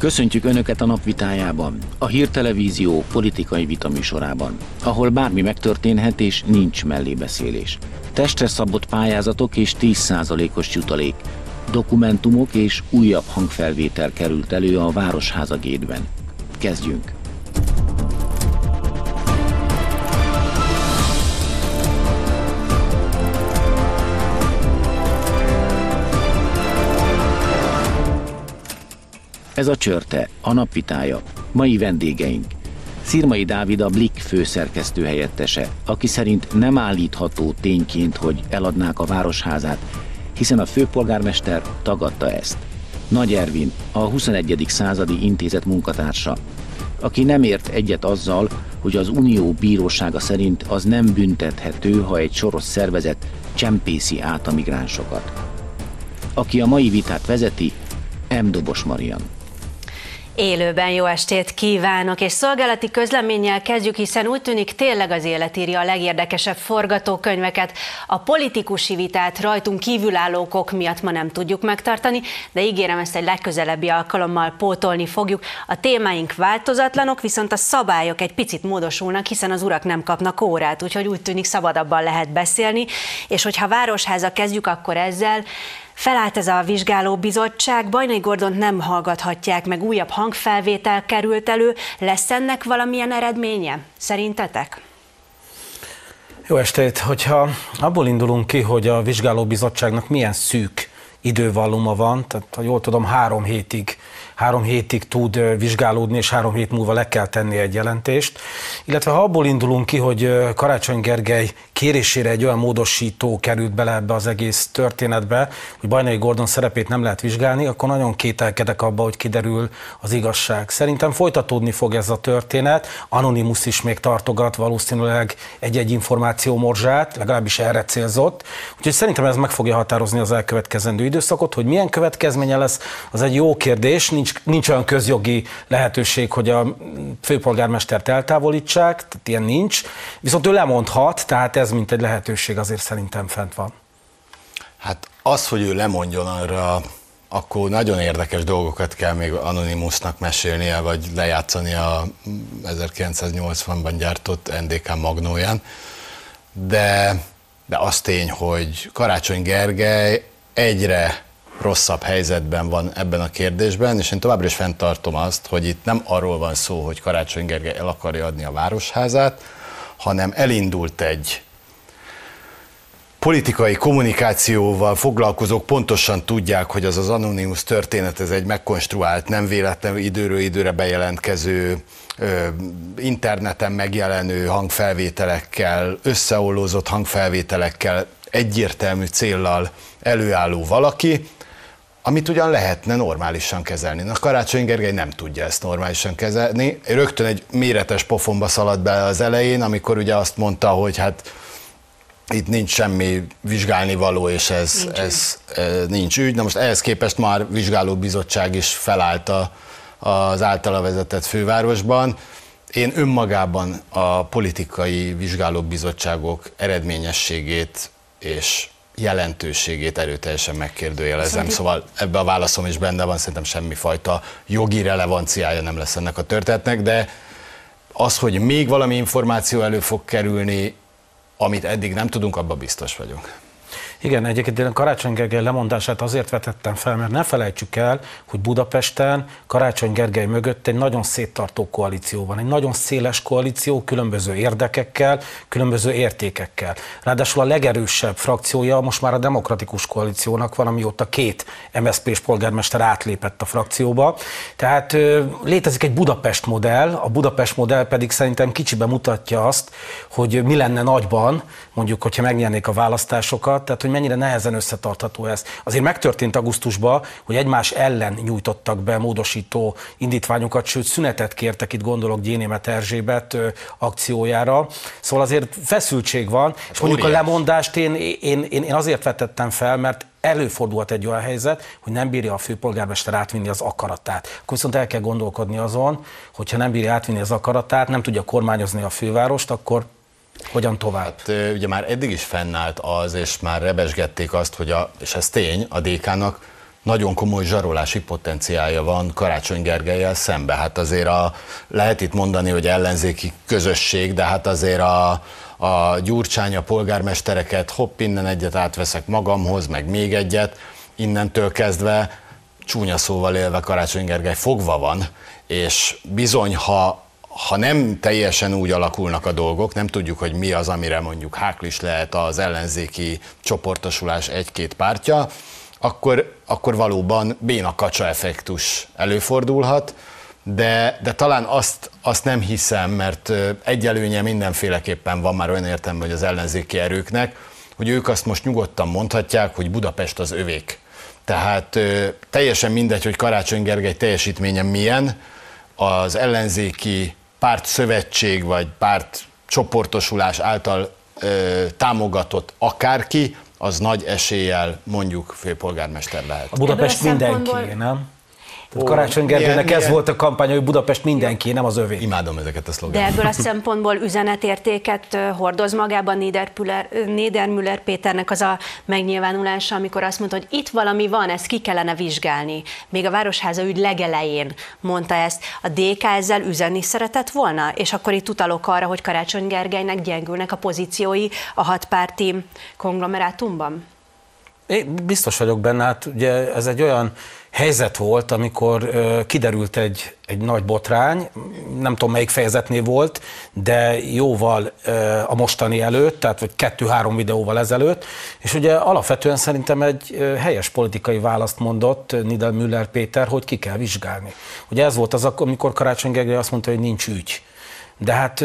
Köszöntjük Önöket a napvitájában, a hírtelevízió politikai vitaműsorában, ahol bármi megtörténhet és nincs mellébeszélés. Testre szabott pályázatok és 10%-os jutalék, dokumentumok és újabb hangfelvétel került elő a Városháza gétben. Kezdjünk! Ez a csörte, a napvitája. Mai vendégeink. Szirmai Dávid a Blik főszerkesztő helyettese, aki szerint nem állítható tényként, hogy eladnák a városházát, hiszen a főpolgármester tagadta ezt. Nagy Ervin, a 21. századi intézet munkatársa, aki nem ért egyet azzal, hogy az Unió bírósága szerint az nem büntethető, ha egy soros szervezet csempészi át a migránsokat. Aki a mai vitát vezeti, M. Dobos Marian. Élőben jó estét kívánok, és szolgálati közleménnyel kezdjük, hiszen úgy tűnik tényleg az élet írja a legérdekesebb forgatókönyveket. A politikusi vitát rajtunk kívülállókok miatt ma nem tudjuk megtartani, de ígérem ezt egy legközelebbi alkalommal pótolni fogjuk. A témáink változatlanok, viszont a szabályok egy picit módosulnak, hiszen az urak nem kapnak órát, úgyhogy úgy tűnik szabadabban lehet beszélni, és hogyha városháza kezdjük, akkor ezzel Felállt ez a vizsgálóbizottság, Bajnai Gordont nem hallgathatják meg, újabb hangfelvétel került elő. Lesz ennek valamilyen eredménye, szerintetek? Jó estét! Hogyha abból indulunk ki, hogy a vizsgálóbizottságnak milyen szűk idővalluma van, tehát ha jól tudom, három hétig három hétig tud vizsgálódni, és három hét múlva le kell tenni egy jelentést. Illetve ha abból indulunk ki, hogy Karácsony Gergely kérésére egy olyan módosító került bele ebbe az egész történetbe, hogy Bajnai Gordon szerepét nem lehet vizsgálni, akkor nagyon kételkedek abba, hogy kiderül az igazság. Szerintem folytatódni fog ez a történet, Anonymous is még tartogat valószínűleg egy-egy információ morzsát, legalábbis erre célzott. Úgyhogy szerintem ez meg fogja határozni az elkövetkezendő időszakot, hogy milyen következménye lesz, az egy jó kérdés, nincs, nincs olyan közjogi lehetőség, hogy a főpolgármestert eltávolítsák, tehát ilyen nincs, viszont ő lemondhat, tehát ez mint egy lehetőség azért szerintem fent van. Hát az, hogy ő lemondjon arra, akkor nagyon érdekes dolgokat kell még Anonymousnak mesélnie, vagy lejátszani a 1980-ban gyártott NDK magnóján. De, de az tény, hogy Karácsony Gergely egyre rosszabb helyzetben van ebben a kérdésben, és én továbbra is fenntartom azt, hogy itt nem arról van szó, hogy Karácsony Gergely el akarja adni a városházát, hanem elindult egy politikai kommunikációval foglalkozók pontosan tudják, hogy az az Anonymous történet, ez egy megkonstruált, nem véletlenül időről időre bejelentkező, interneten megjelenő hangfelvételekkel, összeollózott hangfelvételekkel, egyértelmű céllal előálló valaki, amit ugyan lehetne normálisan kezelni. Na Karácsony Gergely nem tudja ezt normálisan kezelni. Rögtön egy méretes pofonba szaladt bele az elején, amikor ugye azt mondta, hogy hát itt nincs semmi vizsgálni való, és ez, nincs, ez, ez nincs ügy. Na most ehhez képest már vizsgálóbizottság is felállt a, az általa vezetett fővárosban. Én önmagában a politikai vizsgálóbizottságok eredményességét és jelentőségét erőteljesen megkérdőjelezem, szóval ebbe a válaszom is benne van, szerintem semmifajta jogi relevanciája nem lesz ennek a történetnek, de az, hogy még valami információ elő fog kerülni, amit eddig nem tudunk, abban biztos vagyunk. Igen, egyébként én a Karácsony Gergely lemondását azért vetettem fel, mert ne felejtsük el, hogy Budapesten Karácsony Gergely mögött egy nagyon széttartó koalíció van, egy nagyon széles koalíció, különböző érdekekkel, különböző értékekkel. Ráadásul a legerősebb frakciója most már a demokratikus koalíciónak van, amióta két MSZP-s polgármester átlépett a frakcióba. Tehát létezik egy Budapest modell, a Budapest modell pedig szerintem kicsibe mutatja azt, hogy mi lenne nagyban, mondjuk, hogyha megnyernék a választásokat, tehát hogy mennyire nehezen összetartható ez. Azért megtörtént augusztusban, hogy egymás ellen nyújtottak be módosító indítványokat, sőt szünetet kértek, itt gondolok Gyénémet Erzsébet akciójára. Szóval azért feszültség van, hát és mondjuk óriás. a lemondást én, én, én, én azért vetettem fel, mert előfordulhat egy olyan helyzet, hogy nem bírja a főpolgármester átvinni az akaratát. Akkor viszont el kell gondolkodni azon, hogyha nem bírja átvinni az akaratát, nem tudja kormányozni a fővárost, akkor hogyan tovább? Hát, ugye már eddig is fennállt az, és már rebesgették azt, hogy a, és ez tény, a DK-nak nagyon komoly zsarolási potenciálja van Karácsony Gergelyel szembe. Hát azért a, lehet itt mondani, hogy ellenzéki közösség, de hát azért a, a Gyurcsány, a polgármestereket hopp, innen egyet átveszek magamhoz, meg még egyet, innentől kezdve csúnya szóval élve Karácsony Gergely fogva van, és bizony, ha, ha nem teljesen úgy alakulnak a dolgok, nem tudjuk, hogy mi az, amire mondjuk háklis lehet az ellenzéki csoportosulás egy-két pártja, akkor, akkor valóban béna kacsa effektus előfordulhat, de, de talán azt, azt nem hiszem, mert egyelőnye mindenféleképpen van már olyan értelme, hogy az ellenzéki erőknek, hogy ők azt most nyugodtan mondhatják, hogy Budapest az övék. Tehát teljesen mindegy, hogy Karácsony Gergely teljesítménye milyen, az ellenzéki párt szövetség vagy párt csoportosulás által ö, támogatott akárki, az nagy eséllyel mondjuk főpolgármester lehet. A Budapest mindenki, nem? Tehát Karácsony Gergelynek ez volt a kampány, hogy Budapest mindenki, nem az övé. Imádom ezeket a szlogánokat. De ebből a szempontból üzenetértéket hordoz magában Niedermüller Péternek az a megnyilvánulása, amikor azt mondta, hogy itt valami van, ezt ki kellene vizsgálni. Még a Városháza ügy legelején mondta ezt. A DK ezzel üzenni szeretett volna? És akkor itt utalok arra, hogy Karácsony Gergelynek gyengülnek a pozíciói a hatpárti konglomerátumban? Én biztos vagyok benne, hát ugye ez egy olyan helyzet volt, amikor kiderült egy, egy nagy botrány, nem tudom melyik fejezetnél volt, de jóval a mostani előtt, tehát vagy kettő-három videóval ezelőtt, és ugye alapvetően szerintem egy helyes politikai választ mondott Nidal Müller Péter, hogy ki kell vizsgálni. Ugye ez volt az, amikor Karácsony Gergely azt mondta, hogy nincs ügy. De hát,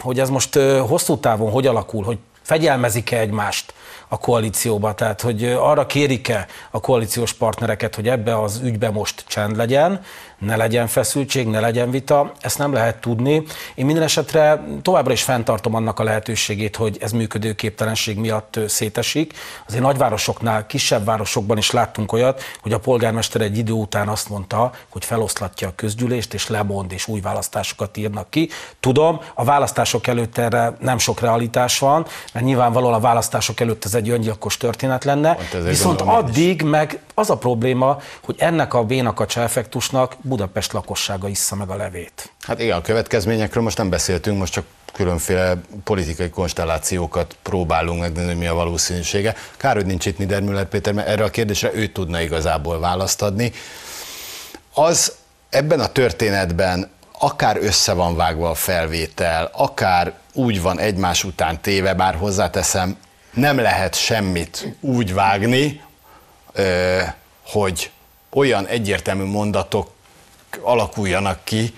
hogy ez most hosszú távon hogy alakul, hogy fegyelmezik-e egymást, a koalícióba. Tehát, hogy arra kérik-e a koalíciós partnereket, hogy ebbe az ügybe most csend legyen, ne legyen feszültség, ne legyen vita, ezt nem lehet tudni. Én minden esetre továbbra is fenntartom annak a lehetőségét, hogy ez működőképtelenség miatt szétesik. Azért nagyvárosoknál, kisebb városokban is láttunk olyat, hogy a polgármester egy idő után azt mondta, hogy feloszlatja a közgyűlést, és lemond, és új választásokat írnak ki. Tudom, a választások előtt erre nem sok realitás van, mert nyilvánvalóan a választások előtt ez egy öngyilkos történet lenne, viszont addig meg az a probléma, hogy ennek a bénakacsa effektusnak Budapest lakossága issza meg a levét. Hát igen, a következményekről most nem beszéltünk, most csak különféle politikai konstellációkat próbálunk megnézni, hogy mi a valószínűsége. Kár, hogy nincs itt Niedermüller Péter, mert erre a kérdésre ő tudna igazából választ adni. Az ebben a történetben akár össze van vágva a felvétel, akár úgy van egymás után téve, bár hozzáteszem, nem lehet semmit úgy vágni, hogy olyan egyértelmű mondatok alakuljanak ki,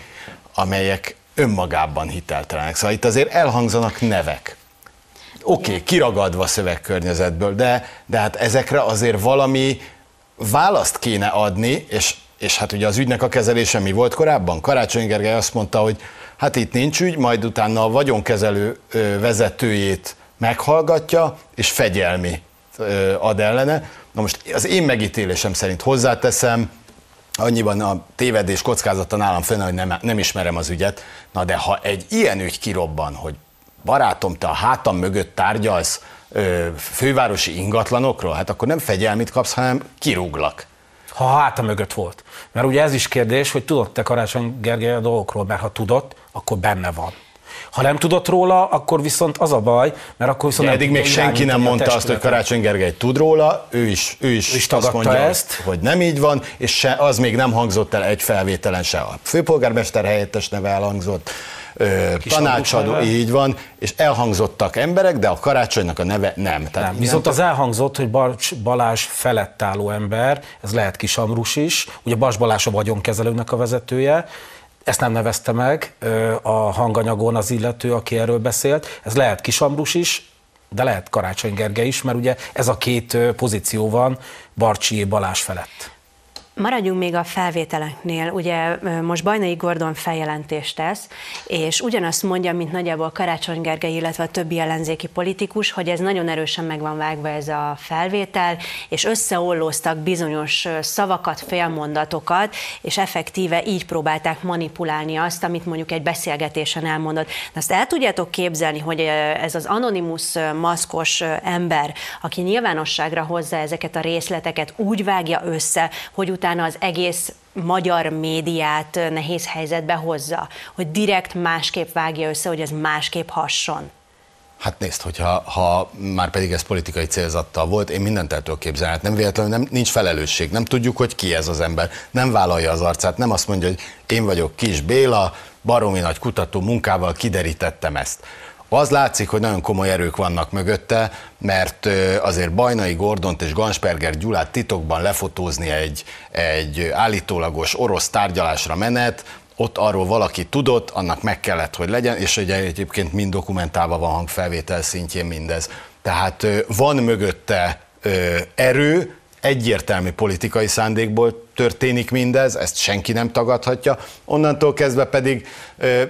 amelyek önmagában hiteltelenek. Szóval itt azért elhangzanak nevek. Oké, okay, kiragadva szövegkörnyezetből, de, de hát ezekre azért valami választ kéne adni, és, és hát ugye az ügynek a kezelése mi volt korábban? Karácsony Gergely azt mondta, hogy hát itt nincs ügy, majd utána a vagyonkezelő vezetőjét meghallgatja, és fegyelmi ad ellene. Na most az én megítélésem szerint hozzáteszem, annyiban a tévedés kockázata nálam fönn, hogy nem, nem ismerem az ügyet. Na de ha egy ilyen ügy kirobban, hogy barátom, te a hátam mögött tárgyalsz fővárosi ingatlanokról, hát akkor nem fegyelmit kapsz, hanem kirúglak. Ha a háta mögött volt. Mert ugye ez is kérdés, hogy tudott-e Karácsony Gergely a dolgokról, mert ha tudott, akkor benne van. Ha nem tudott róla, akkor viszont az a baj, mert akkor viszont... De eddig még senki nem mondta azt, hogy Karácsony Gergely tud róla, ő is, ő is, ő is azt mondja, ezt. hogy nem így van, és se, az még nem hangzott el egy felvételen se. A főpolgármester helyettes neve elhangzott, tanácsadó, így van, és elhangzottak emberek, de a karácsonynak a neve nem. Tehát nem. Viszont az elhangzott, hogy Bas Balázs felett álló ember, ez lehet Kis Amrus is, ugye Bas Balázs a vagyonkezelőnek a vezetője, ezt nem nevezte meg a hanganyagon az illető, aki erről beszélt. Ez lehet Kisambrus is, de lehet Karácsony Gergely is, mert ugye ez a két pozíció van Barcsi Balázs felett. Maradjunk még a felvételeknél. Ugye most Bajnai Gordon feljelentést tesz, és ugyanazt mondja, mint nagyjából Karácsony Gergely, illetve a többi ellenzéki politikus, hogy ez nagyon erősen meg van vágva ez a felvétel, és összeollóztak bizonyos szavakat, félmondatokat, és effektíve így próbálták manipulálni azt, amit mondjuk egy beszélgetésen elmondott. De azt el tudjátok képzelni, hogy ez az anonimus maszkos ember, aki nyilvánosságra hozza ezeket a részleteket, úgy vágja össze, hogy utána utána az egész magyar médiát nehéz helyzetbe hozza, hogy direkt másképp vágja össze, hogy ez másképp hasson. Hát nézd, hogyha ha már pedig ez politikai célzattal volt, én mindent el tudok képzelni. Hát nem véletlenül nem, nincs felelősség, nem tudjuk, hogy ki ez az ember. Nem vállalja az arcát, nem azt mondja, hogy én vagyok Kis Béla, baromi nagy kutató munkával kiderítettem ezt. Az látszik, hogy nagyon komoly erők vannak mögötte, mert azért Bajnai Gordont és Gansperger Gyulát titokban lefotózni egy, egy állítólagos orosz tárgyalásra menet, ott arról valaki tudott, annak meg kellett, hogy legyen, és ugye egyébként mind dokumentálva van hangfelvétel szintjén mindez. Tehát van mögötte erő, egyértelmű politikai szándékból történik mindez, ezt senki nem tagadhatja. Onnantól kezdve pedig ö,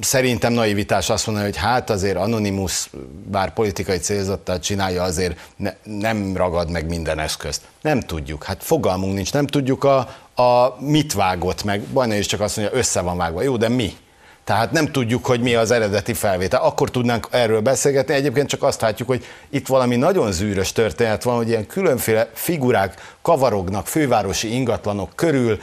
szerintem naivitás azt mondani, hogy hát azért Anonymous, bár politikai célzattal csinálja, azért ne, nem ragad meg minden eszközt. Nem tudjuk, hát fogalmunk nincs, nem tudjuk a, a mit vágott meg. Bajna is csak azt mondja, össze van vágva. Jó, de mi? Tehát nem tudjuk, hogy mi az eredeti felvétel. Akkor tudnánk erről beszélgetni. Egyébként csak azt látjuk, hogy itt valami nagyon zűrös történet van, hogy ilyen különféle figurák kavarognak fővárosi ingatlanok körül,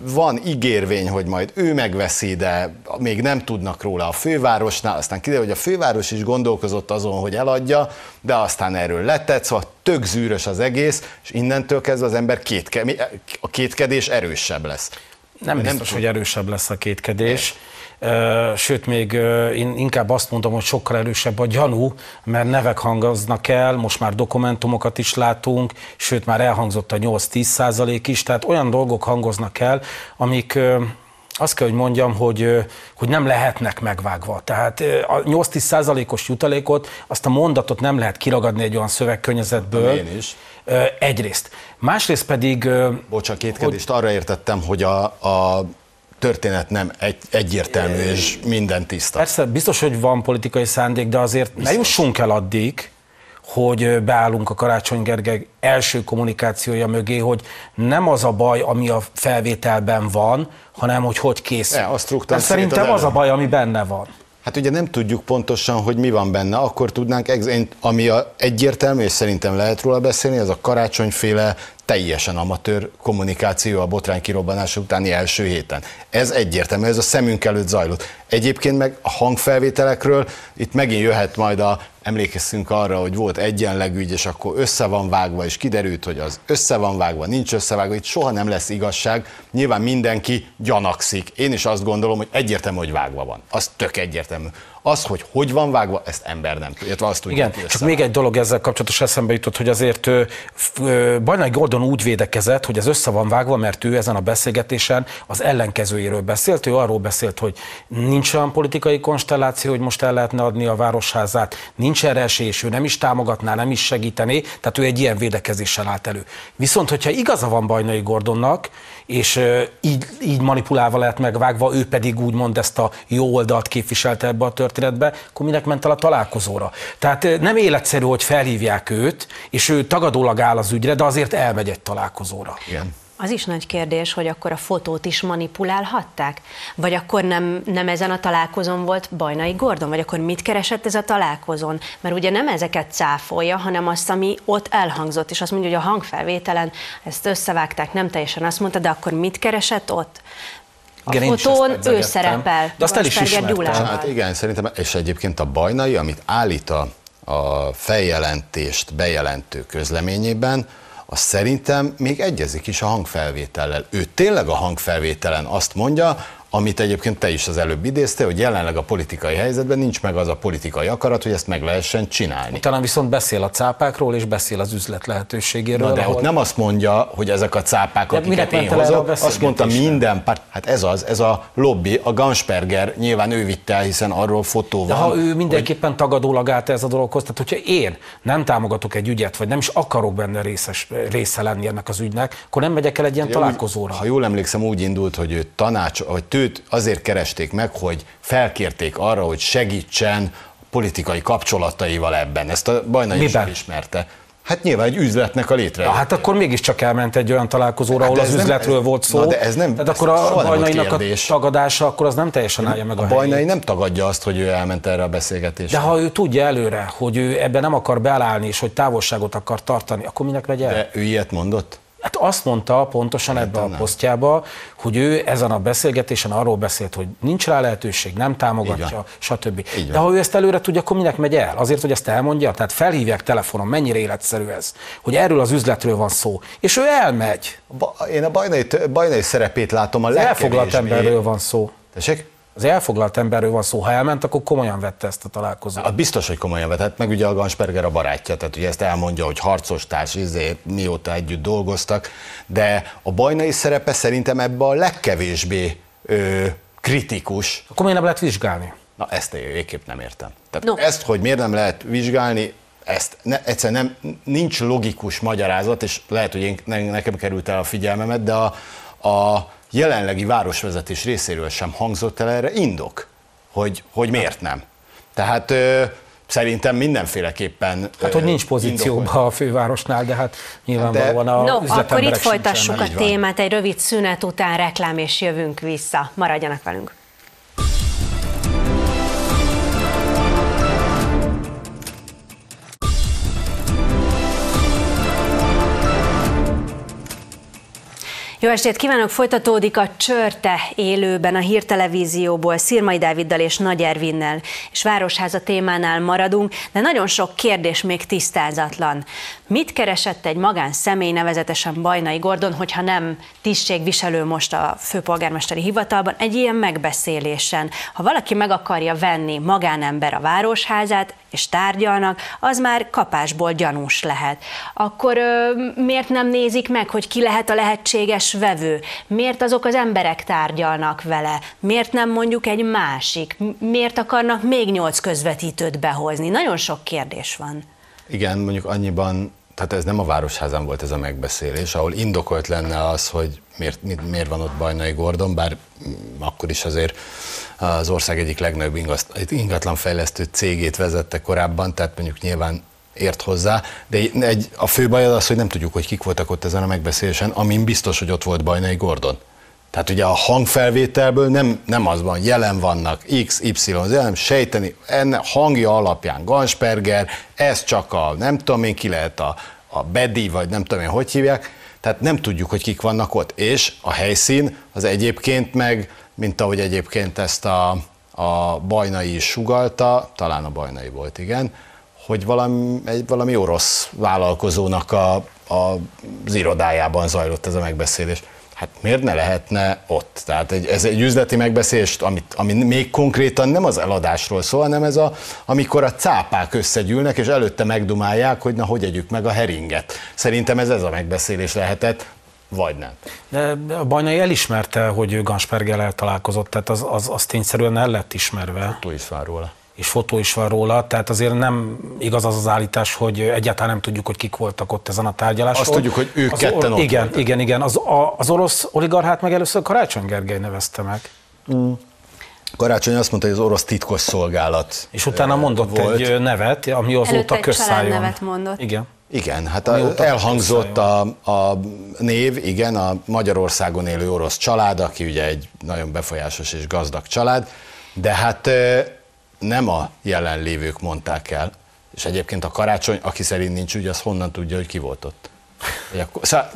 van ígérvény, hogy majd ő megveszi, de még nem tudnak róla a fővárosnál, aztán kiderül, hogy a főváros is gondolkozott azon, hogy eladja, de aztán erről letett, szóval tök zűrös az egész, és innentől kezdve az ember kétke, a kétkedés erősebb lesz. Nem, nem biztos, hogy erősebb lesz a kétkedés. Ne sőt még én inkább azt mondom, hogy sokkal erősebb a gyanú, mert nevek hangoznak el, most már dokumentumokat is látunk, sőt már elhangzott a 8-10 százalék is, tehát olyan dolgok hangoznak el, amik azt kell, hogy mondjam, hogy, hogy nem lehetnek megvágva. Tehát a 8-10 százalékos jutalékot, azt a mondatot nem lehet kiragadni egy olyan szövegkörnyezetből. Én is. Egyrészt. Másrészt pedig... Bocsánat, kétkedést, hogy... arra értettem, hogy a, a történet nem egy, egyértelmű és minden tiszta. Persze, biztos, hogy van politikai szándék, de azért biztos. ne jussunk el addig, hogy beállunk a Karácsony Gergely első kommunikációja mögé, hogy nem az a baj, ami a felvételben van, hanem hogy hogy kész. Ne, azt Mert szerintem az a baj, ami benne van. Hát ugye nem tudjuk pontosan, hogy mi van benne, akkor tudnánk, ami a egyértelmű, és szerintem lehet róla beszélni, az a karácsonyféle teljesen amatőr kommunikáció a botrány kirobbanása utáni első héten. Ez egyértelmű, ez a szemünk előtt zajlott. Egyébként meg a hangfelvételekről itt megint jöhet majd a emlékezzünk arra, hogy volt egyenlegügy, és akkor össze van vágva, és kiderült, hogy az össze van vágva, nincs összevágva, itt soha nem lesz igazság. Nyilván mindenki gyanakszik. Én is azt gondolom, hogy egyértelmű, hogy vágva van. Az tök egyértelmű. Az, hogy hogy van vágva, ezt ember nem tudja. Azt tudja, Igen, csak még egy dolog ezzel kapcsolatos eszembe jutott, hogy azért Bajnai Gordon úgy védekezett, hogy ez össze van vágva, mert ő ezen a beszélgetésen az ellenkezőjéről beszélt. Ő arról beszélt, hogy nincs olyan politikai konstelláció, hogy most el lehetne adni a városházát, nincs erre esély, és ő nem is támogatná, nem is segítené, tehát ő egy ilyen védekezéssel állt elő. Viszont, hogyha igaza van Bajnai Gordonnak, és így, így manipulálva lehet megvágva, ő pedig úgymond ezt a jó oldalt képviselte ebbe a történetbe, akkor minek ment el a találkozóra? Tehát nem életszerű, hogy felhívják őt, és ő tagadólag áll az ügyre, de azért elmegy egy találkozóra. Igen. Az is nagy kérdés, hogy akkor a fotót is manipulálhatták? Vagy akkor nem, nem ezen a találkozón volt Bajnai Gordon? Vagy akkor mit keresett ez a találkozón? Mert ugye nem ezeket cáfolja, hanem azt, ami ott elhangzott, és azt mondja, hogy a hangfelvételen ezt összevágták, nem teljesen azt mondta, de akkor mit keresett ott? A igen, fotón ő szerepel. De azt el is ismertem. Hát igen, szerintem, és egyébként a Bajnai, amit állít a, a feljelentést bejelentő közleményében, az szerintem még egyezik is a hangfelvétellel. Ő tényleg a hangfelvételen azt mondja, amit egyébként te is az előbb idézte, hogy jelenleg a politikai helyzetben nincs meg az a politikai akarat, hogy ezt meg lehessen csinálni. Utána viszont beszél a cápákról, és beszél az üzlet lehetőségéről. Na de ahol... ott nem azt mondja, hogy ezek a cápák, de akiket én hozok, azt mondta minden párt, hát ez az, ez a lobby, a Gansperger, nyilván ő vitte el, hiszen arról fotó van. De ha ő mindenképpen hogy... tagadólag állt ez a dologhoz, tehát hogyha én nem támogatok egy ügyet, vagy nem is akarok benne részes, része lenni ennek az ügynek, akkor nem megyek el egy ilyen ja, találkozóra. Ha jól emlékszem, úgy indult, hogy ő tanács, hogy őt azért keresték meg, hogy felkérték arra, hogy segítsen politikai kapcsolataival ebben. Ezt a Bajnai is ismerte. Hát nyilván egy üzletnek a létre. Ja, hát akkor mégiscsak elment egy olyan találkozóra, hát ahol az üzletről ez, volt szó. Na de ez nem, Tehát akkor a bajnainak a tagadása, akkor az nem teljesen állja meg a, a bajnai helyét. nem tagadja azt, hogy ő elment erre a beszélgetésre. De ha ő tudja előre, hogy ő ebben nem akar beállni, és hogy távolságot akar tartani, akkor minek megy el? De ő ilyet mondott? Hát azt mondta pontosan hát ebbe a posztjába, hogy ő ezen a beszélgetésen arról beszélt, hogy nincs rá lehetőség, nem támogatja, stb. De ha ő ezt előre tudja, akkor minek megy el? Azért, hogy ezt elmondja? Tehát felhívják telefonon, mennyire életszerű ez, hogy erről az üzletről van szó, és ő elmegy. Én a bajnai, bajnai szerepét látom a legkevésbé. Elfoglalt emberről van szó. Tessék? Az elfoglalt emberről van szó, ha elment, akkor komolyan vette ezt a találkozót. Hát biztos, hogy komolyan vetett, meg ugye a Gansperger a barátja, tehát ugye ezt elmondja, hogy harcos társ, izé, mióta együtt dolgoztak, de a bajnai szerepe szerintem ebbe a legkevésbé ö, kritikus. Akkor miért nem lehet vizsgálni? Na ezt én végképp nem értem. Tehát no. ezt, hogy miért nem lehet vizsgálni, ezt ne, egyszerűen nem, nincs logikus magyarázat, és lehet, hogy én, nekem került el a figyelmemet, de a, a jelenlegi városvezetés részéről sem hangzott el erre indok, hogy, hogy miért nem. Tehát ö, szerintem mindenféleképpen. Hát, hogy nincs pozícióban a fővárosnál, de hát nyilvánvalóan a No, akkor itt folytassuk a témát, egy rövid szünet után reklám, és jövünk vissza. Maradjanak velünk. Jó estét kívánok! Folytatódik a Csörte élőben a hírtelevízióból Szirmai Dáviddal és Nagy Ervinnel, és Városháza témánál maradunk, de nagyon sok kérdés még tisztázatlan. Mit keresett egy magánszemély, nevezetesen Bajnai Gordon, hogyha nem tisztségviselő most a főpolgármesteri hivatalban, egy ilyen megbeszélésen? Ha valaki meg akarja venni magánember a Városházát, és tárgyalnak, az már kapásból gyanús lehet. Akkor ö, miért nem nézik meg, hogy ki lehet a lehetséges vevő? Miért azok az emberek tárgyalnak vele? Miért nem mondjuk egy másik? Miért akarnak még nyolc közvetítőt behozni? Nagyon sok kérdés van. Igen, mondjuk annyiban tehát ez nem a Városházán volt ez a megbeszélés, ahol indokolt lenne az, hogy miért, miért van ott Bajnai Gordon, bár akkor is azért az ország egyik legnagyobb ingatlanfejlesztő cégét vezette korábban, tehát mondjuk nyilván ért hozzá, de egy, a fő baj az, hogy nem tudjuk, hogy kik voltak ott ezen a megbeszélésen, amin biztos, hogy ott volt Bajnai Gordon. Tehát ugye a hangfelvételből nem, nem az van, jelen vannak X, Y, nem sejteni, enne hangja alapján Gansperger, ez csak a nem tudom én ki lehet a, a Bedi, vagy nem tudom én hogy hívják, tehát nem tudjuk, hogy kik vannak ott, és a helyszín az egyébként meg, mint ahogy egyébként ezt a, a bajnai is sugalta, talán a bajnai volt, igen, hogy valami, egy, valami orosz vállalkozónak a, a, az irodájában zajlott ez a megbeszélés hát miért ne lehetne ott? Tehát egy, ez egy üzleti megbeszélés, amit, ami még konkrétan nem az eladásról szól, hanem ez a, amikor a cápák összegyűlnek, és előtte megdumálják, hogy na, hogy együk meg a heringet. Szerintem ez ez a megbeszélés lehetett, vagy nem. De a Bajnai elismerte, hogy ő Ganspergel találkozott, tehát az, az, az tényszerűen el lett ismerve. Túl is róla és fotó is van róla, tehát azért nem igaz az az állítás, hogy egyáltalán nem tudjuk, hogy kik voltak ott ezen a tárgyaláson. Azt tudjuk, hogy ők az ketten or- ott Igen, voltak. igen, igen. Az, a, az orosz oligarchát meg először Karácsony Gergely nevezte meg. Mm. Karácsony azt mondta, hogy az orosz titkos szolgálat És utána mondott volt. egy nevet, ami azóta közszálljon. nevet mondott. Igen. Igen, hát a, elhangzott a, a név, igen, a Magyarországon élő orosz család, aki ugye egy nagyon befolyásos és gazdag család, de hát nem a jelenlévők mondták el, és egyébként a karácsony, aki szerint nincs ügy, az honnan tudja, hogy ki volt ott. Szóval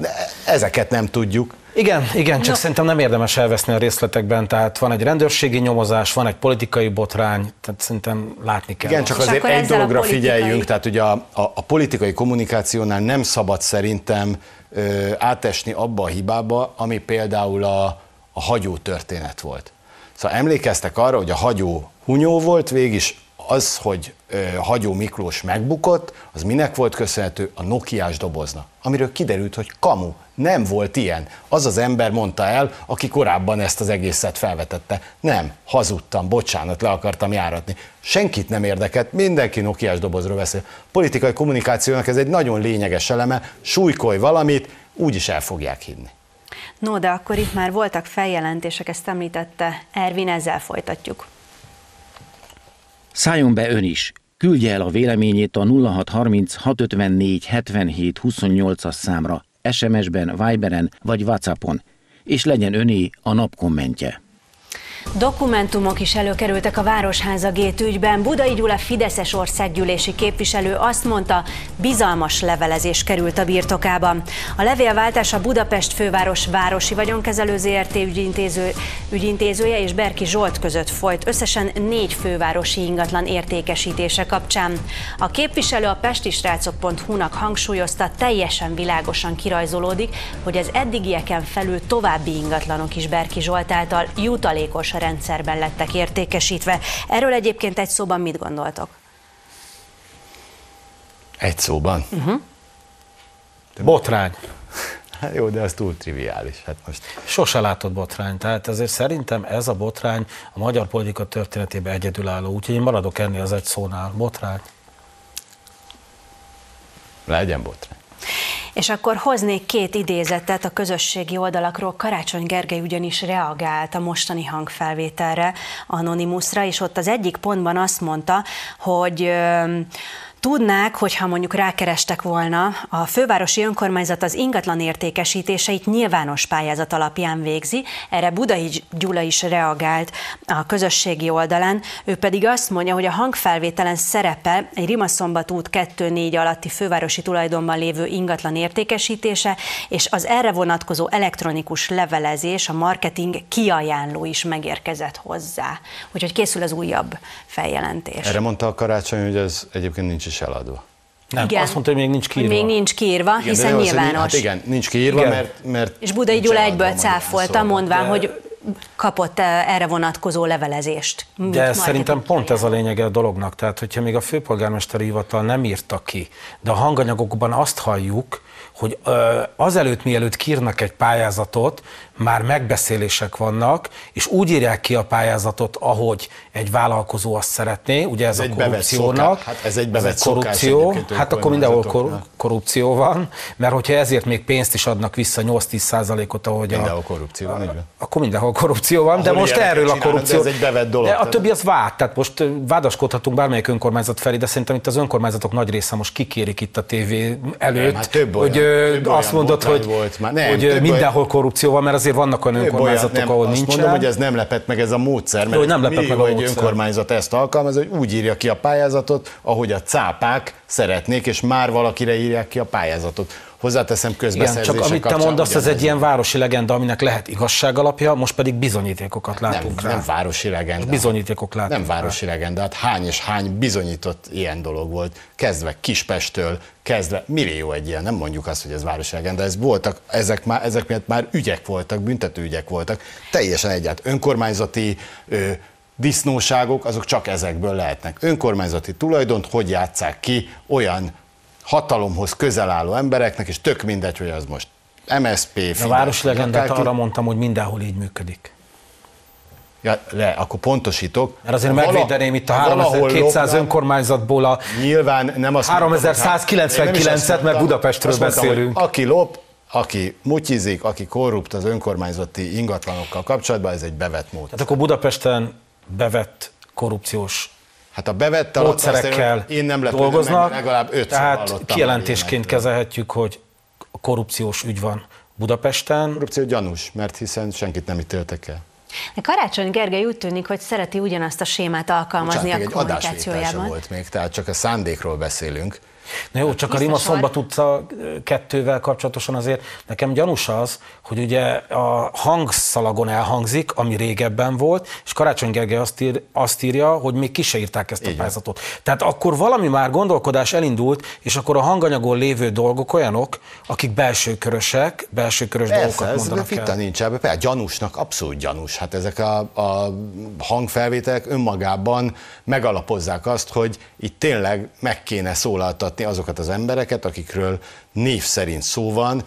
ezeket nem tudjuk. Igen, igen, csak no. szerintem nem érdemes elveszni a részletekben, tehát van egy rendőrségi nyomozás, van egy politikai botrány, tehát szerintem látni kell. Igen, csak azt. azért egy dologra politikai... figyeljünk, tehát ugye a, a, a politikai kommunikációnál nem szabad szerintem ö, átesni abba a hibába, ami például a, a hagyó történet volt Szóval emlékeztek arra, hogy a hagyó hunyó volt végig, az, hogy ö, Hagyó Miklós megbukott, az minek volt köszönhető? A Nokiás doboznak, amiről kiderült, hogy kamu, nem volt ilyen. Az az ember mondta el, aki korábban ezt az egészet felvetette. Nem, hazudtam, bocsánat, le akartam járatni. Senkit nem érdekelt, mindenki Nokiás dobozról beszél. Politikai kommunikációnak ez egy nagyon lényeges eleme, súlykolj valamit, úgyis el fogják hinni. No, de akkor itt már voltak feljelentések, ezt említette Ervin, ezzel folytatjuk. Szálljon be ön is. Küldje el a véleményét a 0630 654 77 28-as számra, SMS-ben, Viberen vagy Whatsappon, és legyen öné a nap kommentje. Dokumentumok is előkerültek a Városháza Gét ügyben. Budai Gyula Fideszes országgyűlési képviselő azt mondta, bizalmas levelezés került a birtokába. A levélváltás a Budapest főváros városi vagyonkezelő ZRT ügyintéző, ügyintézője és Berki Zsolt között folyt összesen négy fővárosi ingatlan értékesítése kapcsán. A képviselő a pestisrácok.hu-nak hangsúlyozta, teljesen világosan kirajzolódik, hogy az eddigieken felül további ingatlanok is Berki Zsolt által jutalékos rendszerben lettek értékesítve. Erről egyébként egy szóban mit gondoltok? Egy szóban? Uh-huh. Botrány. Hát jó, de az túl triviális. Hát most Sose látott botrány, tehát ezért szerintem ez a botrány a magyar politika történetében egyedülálló, úgyhogy én maradok ennél az egy szónál. Botrány. legyen botrány. És akkor hoznék két idézetet a közösségi oldalakról. Karácsony Gergely ugyanis reagált a mostani hangfelvételre, Anonymousra, és ott az egyik pontban azt mondta, hogy Tudnák, hogyha mondjuk rákerestek volna, a fővárosi önkormányzat az ingatlan értékesítéseit nyilvános pályázat alapján végzi, erre Budai Gyula is reagált a közösségi oldalán, ő pedig azt mondja, hogy a hangfelvételen szerepel egy Rimaszombat út 2-4 alatti fővárosi tulajdonban lévő ingatlan értékesítése, és az erre vonatkozó elektronikus levelezés, a marketing kiajánló is megérkezett hozzá. Úgyhogy készül az újabb feljelentés. Erre mondta a karácsony, hogy ez egyébként nincs is eladva. Nem, Igen. azt mondta, hogy még nincs Hogy kiírva. még nincs kiírva, Igen, hiszen de nyilvános. Hát igen, nincs kiírva, Igen. mert, mert És Budai Gyula egyből cáfolta, szóval. mondván, hogy kapott eh, erre vonatkozó levelezést. mint De szerintem pont ez a lényege a dolognak. Tehát, hogyha még a főpolgármesteri hivatal nem írta ki, de a hanganyagokban azt halljuk, hogy azelőtt, mielőtt kírnak egy pályázatot, már megbeszélések vannak, és úgy írják ki a pályázatot, ahogy egy vállalkozó azt szeretné, ugye ez, Ez a korrupciónak. Hát ez egy bevett szokás korrupció, hát akkor mindenhol kor- korrupció van, mert hogyha ezért még pénzt is adnak vissza 8-10 százalékot, ahogy Mindenhol a, korrupció van, van. akkor mindenhol korrupció van, de Ahol most ilyeneket erről a csinálnak, de korrupció. ez egy bevett dolog, De a többi az vád, tehát most vádaskodhatunk bármelyik önkormányzat felé, de szerintem itt az önkormányzatok nagy része most kikérik itt a tévé előtt, Nem, hát több olyan- hogy több azt olyan mondod, hogy, volt már. Nem, hogy mindenhol korrupció van, mert azért vannak olyan önkormányzatok, ahol azt nincsen. mondom, hogy ez nem lepett meg ez a módszer, mert hogy nem lepett millió meg a egy önkormányzat ezt alkalmaz, hogy úgy írja ki a pályázatot, ahogy a cápák szeretnék, és már valakire írják ki a pályázatot. Hozzáteszem Igen, közbeszerzések csak amit te mondasz, ez ugyanez egy ilyen városi legenda, aminek lehet igazság alapja, most pedig bizonyítékokat nem, látunk rá. nem városi legenda. Bizonyítékok látunk Nem városi legenda, hát hány és hány bizonyított ilyen dolog volt, kezdve Kispestől, kezdve millió egy ilyen, nem mondjuk azt, hogy ez városi legenda, ez voltak, ezek, már, ezek miatt már ügyek voltak, büntető ügyek voltak, teljesen egyáltalán önkormányzati ö, disznóságok, azok csak ezekből lehetnek. Önkormányzati tulajdont hogy játsszák ki olyan hatalomhoz közel álló embereknek, és tök mindegy, hogy az most MSP, Fidesz, A városi vagy legendát akárki. arra mondtam, hogy mindenhol így működik. Ja, le, akkor pontosítok. Mert azért vala- megvédeném itt a ha valahol 3200 lopnak, önkormányzatból a Nyilván nem azt mondtam, hogy- 3199-et, Én nem is azt mert Budapestről azt mondtam, beszélünk. Aki lop, aki mutyizik, aki korrupt az önkormányzati ingatlanokkal kapcsolatban, ez egy bevett mód. Tehát akkor Budapesten bevett korrupciós Hát a bevett módszerekkel én- nem lepődöm dolgoznak, meg, legalább ötször tehát kijelentésként kezelhetjük, hogy korrupciós ügy van Budapesten. Korrupció gyanús, mert hiszen senkit nem ítéltek el. De Karácsony Gergely úgy tűnik, hogy szereti ugyanazt a sémát alkalmazni Bocsánat, a még egy adásvétel kommunikációjában. volt még, tehát csak a szándékról beszélünk. Na jó, csak a Biztos Rima vagy. Szombat utca kettővel kapcsolatosan azért nekem gyanús az, hogy ugye a hangszalagon elhangzik, ami régebben volt, és Karácsony Gergely azt, ír, azt írja, hogy még ki se írták ezt a van. pályázatot. Tehát akkor valami már gondolkodás elindult, és akkor a hanganyagon lévő dolgok olyanok, akik belsőkörösek, belsőkörös Persze, dolgokat ez mondanak vita el. nincs ebben. Persze, gyanúsnak abszolút gyanús. Hát ez ezek a, a hangfelvételek önmagában megalapozzák azt, hogy itt tényleg meg kéne szólaltatni azokat az embereket, akikről név szerint szó van,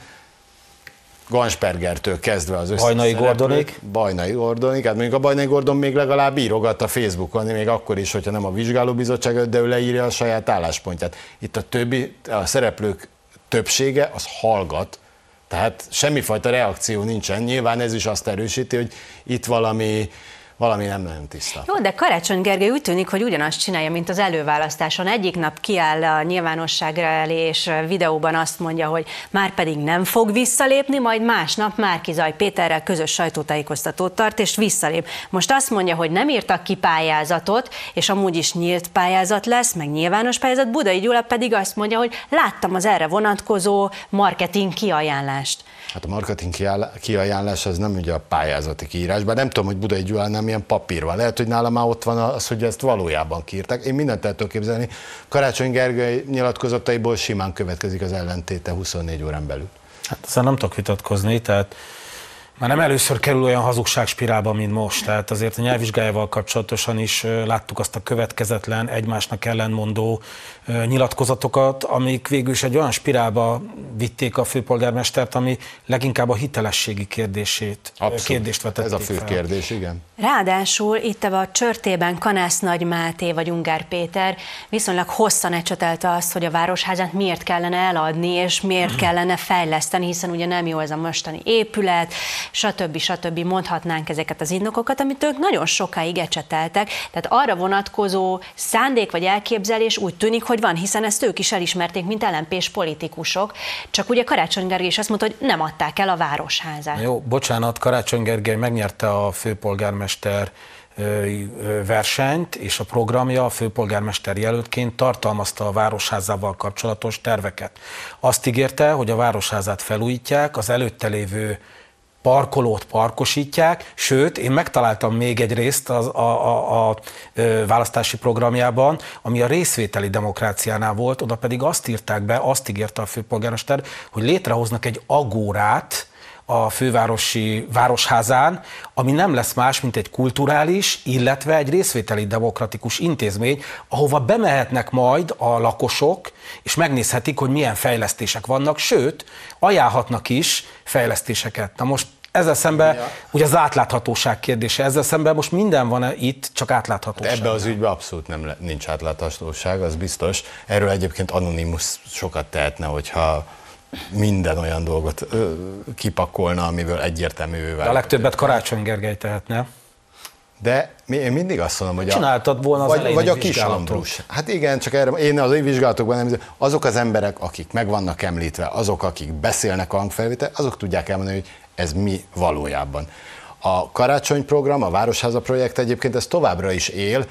Ganspergertől kezdve az összes Bajnai Gordonik? Bajnai Gordonik, hát mondjuk a Bajnai Gordon még legalább írogat a Facebookon, még akkor is, hogyha nem a vizsgálóbizottság, de ő leírja a saját álláspontját. Itt a többi, a szereplők többsége az hallgat, tehát semmifajta reakció nincsen. Nyilván ez is azt erősíti, hogy itt valami valami nem nagyon tiszta. Jó, de Karácsony Gergely úgy tűnik, hogy ugyanazt csinálja, mint az előválasztáson. Egyik nap kiáll a nyilvánosságra elé, és videóban azt mondja, hogy már pedig nem fog visszalépni, majd másnap Márkizaj Péterrel közös sajtótájékoztatót tart, és visszalép. Most azt mondja, hogy nem írtak ki pályázatot, és amúgy is nyílt pályázat lesz, meg nyilvános pályázat. Budai Gyula pedig azt mondja, hogy láttam az erre vonatkozó marketing kiajánlást. Hát a marketing kiajánlás az nem ugye a pályázati kiírás, bár nem tudom, hogy Budai Gyulán nem ilyen papír van. Lehet, hogy nálam már ott van az, hogy ezt valójában kiírták. Én mindent el tudok képzelni. Karácsony Gergely nyilatkozataiból simán következik az ellentéte 24 órán belül. Hát ezzel nem tudok vitatkozni, tehát már nem először kerül olyan hazugságspirálba, mint most. Tehát azért a nyelvvizsgájával kapcsolatosan is láttuk azt a következetlen, egymásnak ellenmondó nyilatkozatokat, amik végül is egy olyan spirálba vitték a főpolgármestert, ami leginkább a hitelességi kérdését, Abszolút. kérdést vetett Ez a fő fel. kérdés, igen. Ráadásul itt a csörtében Kanász Nagy Máté vagy Ungár Péter viszonylag hosszan ecsetelte azt, hogy a városházát miért kellene eladni, és miért kellene fejleszteni, hiszen ugye nem jó ez a mostani épület, stb. stb. mondhatnánk ezeket az indokokat, amit ők nagyon sokáig ecseteltek. Tehát arra vonatkozó szándék vagy elképzelés úgy tűnik, hogy van, hiszen ezt ők is elismerték, mint lmp politikusok. Csak ugye Karácsony Gergely is azt mondta, hogy nem adták el a városházát. Jó, bocsánat, Karácsony Gergely megnyerte a főpolgármester versenyt, és a programja a főpolgármester jelöltként tartalmazta a városházával kapcsolatos terveket. Azt ígérte, hogy a városházát felújítják, az előtte lévő parkolót parkosítják, sőt, én megtaláltam még egy részt az, a, a, a, választási programjában, ami a részvételi demokráciánál volt, oda pedig azt írták be, azt ígérte a főpolgármester, hogy létrehoznak egy agórát, a fővárosi városházán, ami nem lesz más, mint egy kulturális, illetve egy részvételi demokratikus intézmény, ahova bemehetnek majd a lakosok, és megnézhetik, hogy milyen fejlesztések vannak, sőt, ajánlhatnak is fejlesztéseket. Na most ezzel szemben, ja. ugye az átláthatóság kérdése, ezzel szemben most minden van -e itt, csak átláthatóság. Ebbe az ügyben abszolút nem, nincs átláthatóság, az biztos. Erről egyébként Anonymous sokat tehetne, hogyha minden olyan dolgot ö, kipakolna, amiből egyértelművé válik. a legtöbbet Karácsony Gergely tehetne. De én mindig azt mondom, hogy Csináltad volna az vagy, vagy a kis Ambrus. Hát igen, csak erre, én az vizsgálatokban nem, azok az emberek, akik meg vannak említve, azok, akik beszélnek a hangfelvétel, azok tudják elmondani, hogy ez mi valójában. A karácsonyprogram, a Városháza projekt egyébként ez továbbra is él,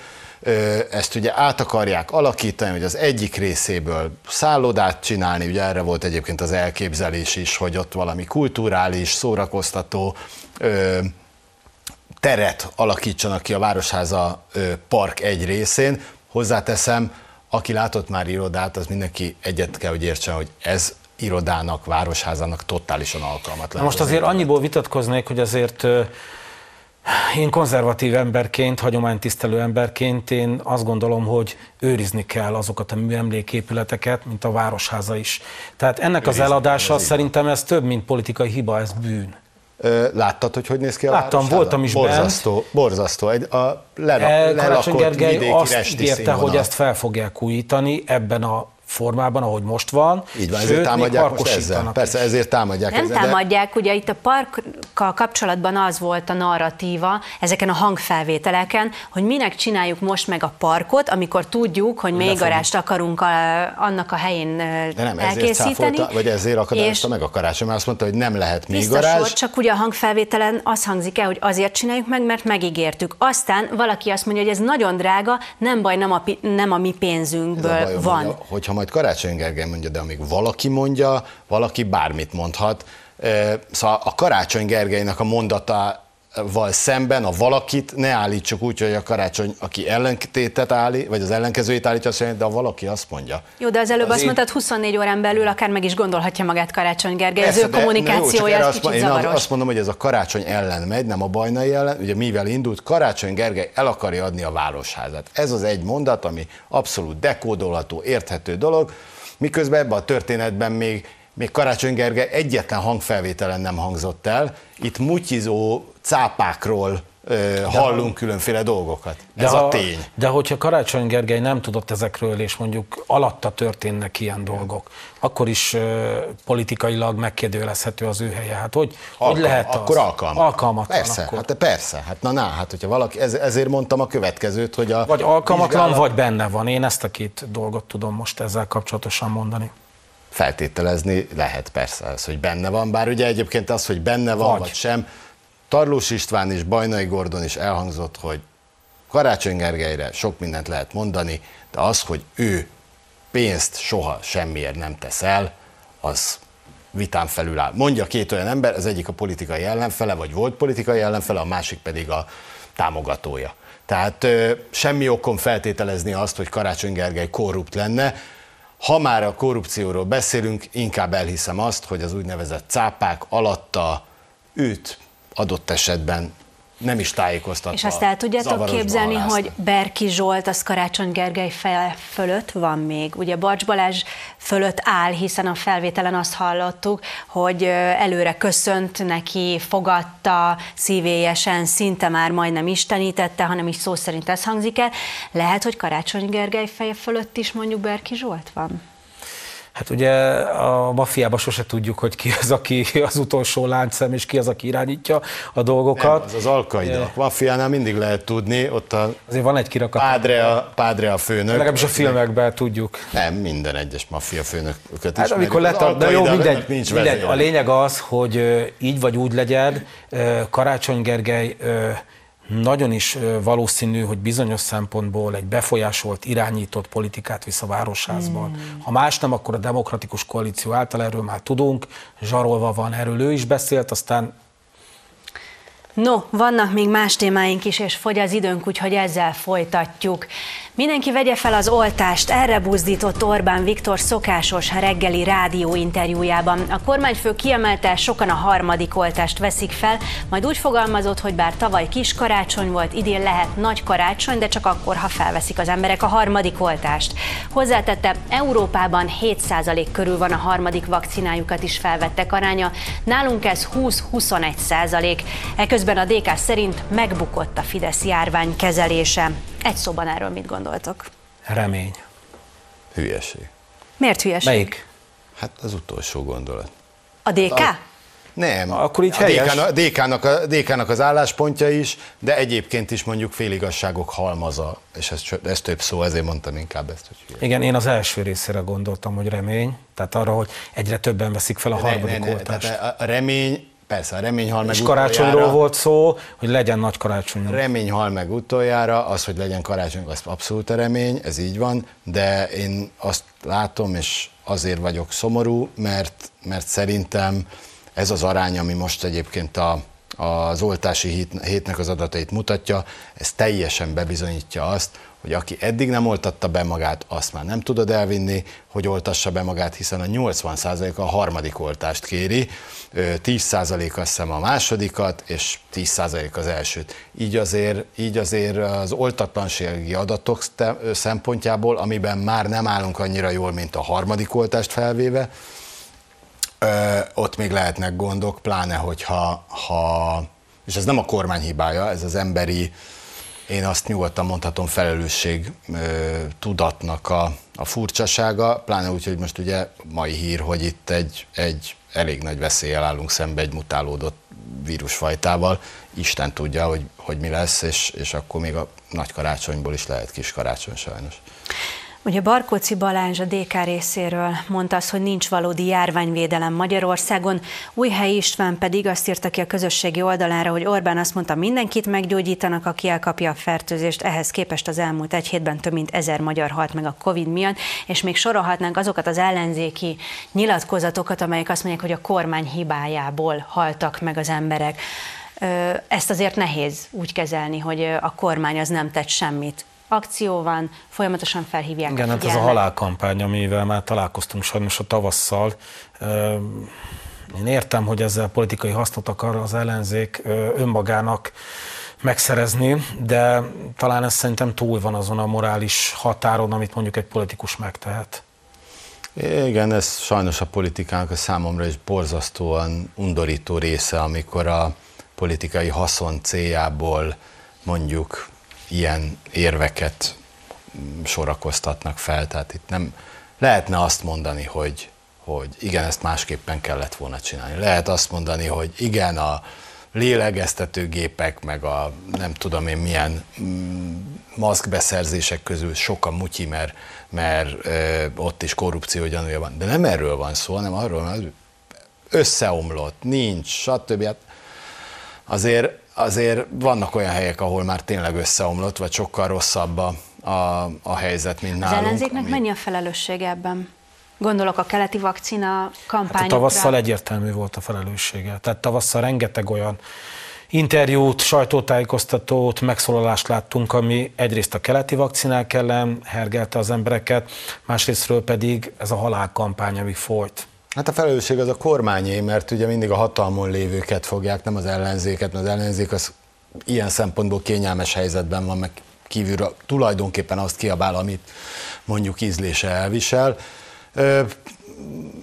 ezt ugye át akarják alakítani, hogy az egyik részéből szállodát csinálni, ugye erre volt egyébként az elképzelés is, hogy ott valami kulturális, szórakoztató teret alakítsanak ki a Városháza park egy részén. Hozzáteszem, aki látott már irodát, az mindenki egyet kell, hogy értsen, hogy ez irodának, városházának totálisan alkalmatlan. Most azért annyiból vitatkoznék, hogy azért én konzervatív emberként, hagyománytisztelő emberként én azt gondolom, hogy őrizni kell azokat a műemléképületeket, mint a Városháza is. Tehát ennek őrizni az eladása az szerintem ez több, mint politikai hiba, ez bűn. Láttad, hogy hogy néz ki a Láttam, városháza? voltam is borzasztó, bent. Borzasztó, egy, a lera, e, Karácsony Gergely azt ígérte, hogy ezt fel fogják újítani ebben a formában, ahogy most van. Így van, ezért támadják most ezzel. Persze, ezért támadják Nem ezzel. támadják, de... ugye itt a parkkal kapcsolatban az volt a narratíva ezeken a hangfelvételeken, hogy minek csináljuk most meg a parkot, amikor tudjuk, hogy még garást akarunk a, annak a helyén de nem, elkészíteni. Ezért vagy ezért akadályozta meg a karácsony, mert azt mondta, hogy nem lehet még garázs. csak ugye a hangfelvételen az hangzik el, hogy azért csináljuk meg, mert megígértük. Aztán valaki azt mondja, hogy ez nagyon drága, nem baj, nem a, nem a mi pénzünkből ez a bajom, van. Hogy hogyha majd Karácsony Gergely mondja, de amíg valaki mondja, valaki bármit mondhat. Szóval a Karácsony Gergelynek a mondata val szemben a valakit ne állítsuk úgy, hogy a karácsony, aki ellentétet állít, vagy az ellenkezőjét állítja, azt mondja, de a valaki azt mondja. Jó, de az előbb az azt én... mondtad, 24 órán belül akár meg is gondolhatja magát Karácsony Gergely, Persze, az ő kommunikációja ez kicsit Én zavaros. azt mondom, hogy ez a karácsony ellen megy, nem a bajnai ellen, ugye mivel indult, Karácsony Gergely el akarja adni a városházat. Ez az egy mondat, ami abszolút dekódolható, érthető dolog, miközben ebben a történetben még még Karácsony Gergely egyetlen hangfelvételen nem hangzott el. Itt mutyizó cápákról ö, hallunk ha, különféle dolgokat. Ez ha, a tény. De hogyha Karácsony Gergely nem tudott ezekről, és mondjuk alatta történnek ilyen dolgok, akkor is ö, politikailag megkérdőjelezhető az ő helye. Hát hogy, Alkal, hogy lehet az? Akkor alkalmat. Alkalmatlan. Persze, akkor. hát persze. Hát na, na, hát hogyha valaki, ez, ezért mondtam a következőt, hogy a... Vagy alkalmatlan, vizsgálat... vagy benne van. Én ezt a két dolgot tudom most ezzel kapcsolatosan mondani feltételezni lehet persze ez, hogy benne van, bár ugye egyébként az, hogy benne van vagy, vagy sem, Tarlós István és Bajnai Gordon is elhangzott, hogy Karácsony Gergelyre sok mindent lehet mondani, de az, hogy ő pénzt soha semmiért nem tesz el, az vitán felül áll. Mondja két olyan ember, az egyik a politikai ellenfele, vagy volt politikai ellenfele, a másik pedig a támogatója. Tehát ö, semmi okon feltételezni azt, hogy Karácsony Gergely korrupt lenne, ha már a korrupcióról beszélünk, inkább elhiszem azt, hogy az úgynevezett cápák alatta őt adott esetben nem is tájékoztatva. És azt el tudjátok képzelni, hogy Berki Zsolt az Karácsony Gergely fel fölött van még. Ugye Barcs Balázs fölött áll, hiszen a felvételen azt hallottuk, hogy előre köszönt neki, fogadta szívélyesen, szinte már majdnem istenítette, hanem is szó szerint ez hangzik el. Lehet, hogy Karácsony Gergely feje fölött is mondjuk Berki Zsolt van? Hát ugye a mafiában sose tudjuk, hogy ki az, aki az utolsó láncszem, és ki az, aki irányítja a dolgokat. Nem, az az alkaida. A mafiánál mindig lehet tudni, ott a Azért van egy kirakat. Pádre a, pádre a főnök. Legalábbis a filmekben tudjuk. Nem, minden egyes maffia főnököt Hát amikor lett, de jó, mindegy, nincs mindegy. A lényeg az, hogy így vagy úgy legyen, Karácsony Gergely nagyon is valószínű, hogy bizonyos szempontból egy befolyásolt, irányított politikát visz a városházban. Hmm. Ha más nem, akkor a demokratikus koalíció által erről már tudunk, zsarolva van, erről ő is beszélt, aztán No, vannak még más témáink is, és fogy az időnk, úgyhogy ezzel folytatjuk. Mindenki vegye fel az oltást, erre buzdított Orbán Viktor szokásos reggeli rádióinterjújában. A kormányfő kiemelte, sokan a harmadik oltást veszik fel, majd úgy fogalmazott, hogy bár tavaly kis karácsony volt, idén lehet nagy karácsony, de csak akkor, ha felveszik az emberek a harmadik oltást. Hozzátette, Európában 7% körül van a harmadik vakcinájukat is felvettek aránya, nálunk ez 20-21%. Eközben a DK szerint megbukott a Fidesz járvány kezelése. Egy szóban erről mit gondoltok? Remény. Hülyeség. Miért hülyeség? Melyik? Hát az utolsó gondolat. A DK? A, nem. Akkor így a helyes. DK-nak, a DK-nak az álláspontja is, de egyébként is mondjuk féligasságok halmaza, és ez, ez több szó, ezért mondtam inkább ezt. Hogy. Igen, én az első részére gondoltam, hogy remény, tehát arra, hogy egyre többen veszik fel a harmadik ne, ne, oltást. Tehát a remény Persze, a remény hal meg És karácsonyról volt szó, hogy legyen nagy karácsony. Remény hal meg utoljára, az, hogy legyen karácsony, az abszolút a remény, ez így van, de én azt látom, és azért vagyok szomorú, mert, mert szerintem ez az arány, ami most egyébként a, az oltási hét, hétnek az adatait mutatja, ez teljesen bebizonyítja azt, hogy aki eddig nem oltatta be magát, azt már nem tudod elvinni, hogy oltassa be magát, hiszen a 80% a harmadik oltást kéri, 10% azt hiszem a másodikat, és 10% az elsőt. Így azért, így azért az oltatlansági adatok szempontjából, amiben már nem állunk annyira jól, mint a harmadik oltást felvéve, ott még lehetnek gondok, pláne hogyha, ha, és ez nem a kormány hibája, ez az emberi én azt nyugodtan mondhatom felelősség tudatnak a, a furcsasága, pláne úgy, hogy most ugye mai hír, hogy itt egy, egy elég nagy veszélyel állunk szembe egy mutálódott vírusfajtával. Isten tudja, hogy, hogy mi lesz, és, és akkor még a nagy karácsonyból is lehet kis karácsony sajnos. Ugye Barkóci Balázs a DK részéről mondta azt, hogy nincs valódi járványvédelem Magyarországon, Újhely István pedig azt írta ki a közösségi oldalára, hogy Orbán azt mondta, mindenkit meggyógyítanak, aki elkapja a fertőzést, ehhez képest az elmúlt egy hétben több mint ezer magyar halt meg a Covid miatt, és még sorolhatnánk azokat az ellenzéki nyilatkozatokat, amelyek azt mondják, hogy a kormány hibájából haltak meg az emberek. ezt azért nehéz úgy kezelni, hogy a kormány az nem tett semmit akció van, folyamatosan felhívják Igen, a hát ez a halálkampány, amivel már találkoztunk sajnos a tavasszal. Én értem, hogy ezzel politikai hasznot akar az ellenzék önmagának megszerezni, de talán ez szerintem túl van azon a morális határon, amit mondjuk egy politikus megtehet. Igen, ez sajnos a politikának a számomra is borzasztóan undorító része, amikor a politikai haszon céljából mondjuk ilyen érveket sorakoztatnak fel. Tehát itt nem lehetne azt mondani, hogy, hogy igen, ezt másképpen kellett volna csinálni. Lehet azt mondani, hogy igen, a lélegeztetőgépek, meg a nem tudom én milyen mm, maszkbeszerzések közül sok a mutyi, mert, mert ö, ott is korrupció gyanúja van. De nem erről van szó, hanem arról, hogy összeomlott, nincs, stb. Hát azért azért vannak olyan helyek, ahol már tényleg összeomlott, vagy sokkal rosszabb a, a, a helyzet, mint nálunk. Az ellenzéknek ami... mennyi a felelőssége ebben? Gondolok a keleti vakcina kampányokra. Hát a tavasszal egyértelmű volt a felelőssége. Tehát tavasszal rengeteg olyan interjút, sajtótájékoztatót, megszólalást láttunk, ami egyrészt a keleti vakcinák ellen hergelte az embereket, másrésztről pedig ez a halálkampány, ami folyt. Hát a felelősség az a kormányé, mert ugye mindig a hatalmon lévőket fogják, nem az ellenzéket, mert az ellenzék az ilyen szempontból kényelmes helyzetben van, meg kívülről tulajdonképpen azt kiabál, amit mondjuk ízlése elvisel.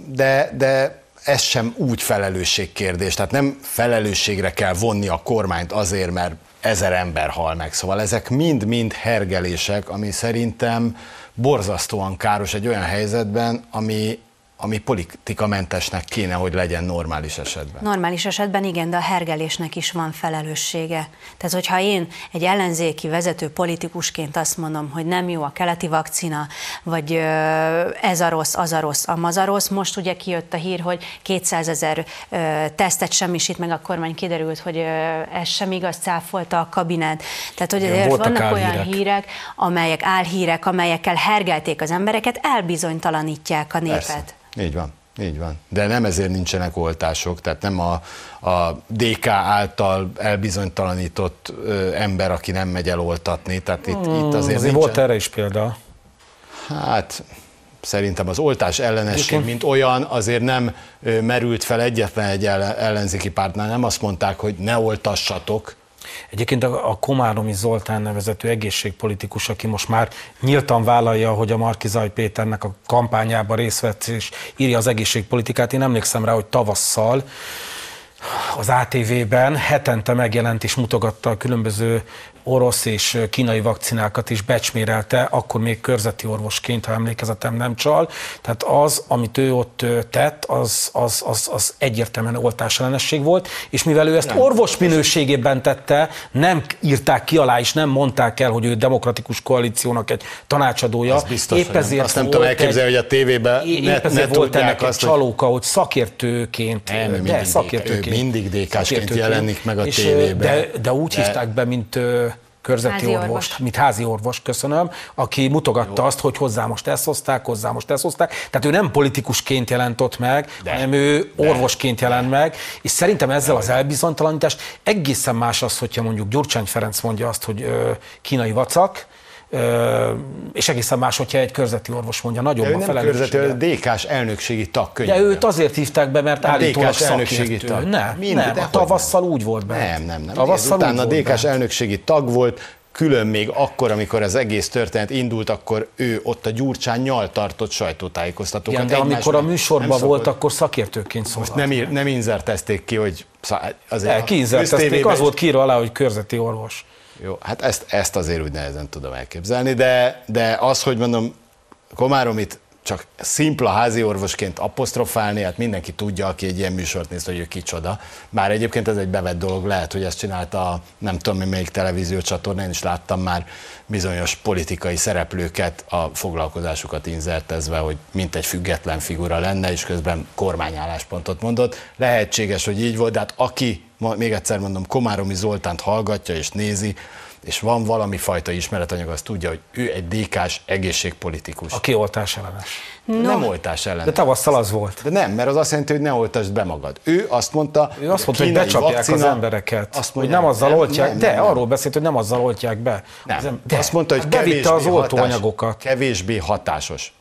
De, de ez sem úgy felelősségkérdés, tehát nem felelősségre kell vonni a kormányt azért, mert ezer ember hal meg. Szóval ezek mind-mind hergelések, ami szerintem borzasztóan káros egy olyan helyzetben, ami, ami politikamentesnek kéne, hogy legyen normális esetben. Normális esetben igen, de a hergelésnek is van felelőssége. Tehát, hogyha én egy ellenzéki vezető politikusként azt mondom, hogy nem jó a keleti vakcina, vagy ez a rossz, az a rossz, amaz a rossz, most ugye kijött a hír, hogy 200 ezer tesztet semmisít meg a kormány, kiderült, hogy ez sem igaz, cáfolta a kabinet. Tehát, hogy igen, vannak álhírek. olyan hírek, amelyek álhírek, amelyekkel hergelték az embereket, elbizonytalanítják a népet. Persze. Így van. Így van. De nem ezért nincsenek oltások, tehát nem a, a DK által elbizonytalanított ö, ember, aki nem megy el oltatni. Tehát itt, hmm, itt azért, azért nincsen... volt erre is példa. Hát szerintem az oltás ellenesség, mint olyan, azért nem merült fel egyetlen egy ellenzéki pártnál. Nem azt mondták, hogy ne oltassatok, Egyébként a, Komáromi Zoltán nevezető egészségpolitikus, aki most már nyíltan vállalja, hogy a Markizaj Péternek a kampányában részt vett, és írja az egészségpolitikát. Én emlékszem rá, hogy tavasszal az ATV-ben hetente megjelent és mutogatta a különböző orosz és kínai vakcinákat is becsmérelte, akkor még körzeti orvosként, ha emlékezetem nem csal. Tehát az, amit ő ott tett, az, az, az, az egyértelműen oltásellenesség volt, és mivel ő ezt nem. orvos minőségében tette, nem írták ki alá, és nem mondták el, hogy ő demokratikus koalíciónak egy tanácsadója. Az biztos, épp ezért azt nem tudom elképzelni, hogy a tévében ne, épp ezért ne volt ennek egy csalóka, hogy szakértőként, nem, de mindig, szakértőként. Ő mindig dékásként jelenik meg a tévében. De, de úgy de... hívták be, mint körzeti házi orvos, orvos, mint házi orvos, köszönöm, aki mutogatta Jó. azt, hogy hozzá most ezt hozták, hozzá most ezt hozták. Tehát ő nem politikusként jelent ott meg, de, hanem ő de, orvosként de, jelent meg, és szerintem ezzel de, az elbizonytalanítás egészen más az, hogyha mondjuk Gyurcsány Ferenc mondja azt, hogy ö, kínai vacak, és egészen más, hogyha egy körzeti orvos mondja, nagyobb de a felelőssége. Körzeti, DK-s elnökségi tag könyvben. De őt azért hívták be, mert állítólag elnökségi tag. Nem, Mind, nem, a tavasszal nem. úgy volt be. Nem, nem, nem. Tavasszal utána DK-s elnökségi tag volt, külön még akkor, amikor az egész történet indult, akkor ő ott a Gyurcsányjal tartott sajtótájékoztatókat. Igen, de amikor a műsorban volt, akkor szakértőként szólt. Most nem, ír, nem inzertezték ki, hogy azért... El, az volt kiírva alá, hogy körzeti orvos. Jó, hát ezt, ezt azért úgy nehezen tudom elképzelni, de, de az, hogy mondom, Komáromit csak szimpla házi orvosként apostrofálni, hát mindenki tudja, aki egy ilyen műsort néz, hogy ő kicsoda. Bár egyébként ez egy bevett dolog, lehet, hogy ezt csinálta a nem tudom, melyik televíziócsatornán, is láttam már bizonyos politikai szereplőket a foglalkozásukat inzertezve, hogy mint egy független figura lenne, és közben kormányálláspontot mondott. Lehetséges, hogy így volt, de hát aki még egyszer mondom, Komáromi Zoltánt hallgatja és nézi, és van valami fajta ismeretanyag, azt tudja, hogy ő egy DK-s egészségpolitikus. Aki oltás ellenes. No. Nem oltás ellenes. De tavasszal az volt. De nem, mert az azt jelenti, hogy ne oltasd be magad. Ő azt mondta, ő azt mondta, hogy becsapják vakcina, az embereket. Azt mondja, hogy nem azzal nem, oltják, nem, de nem, arról beszélt, hogy nem azzal oltják be. Nem. De azt mondta, hogy hát kevésbé az oltóanyagokat. Kevésbé hatásos.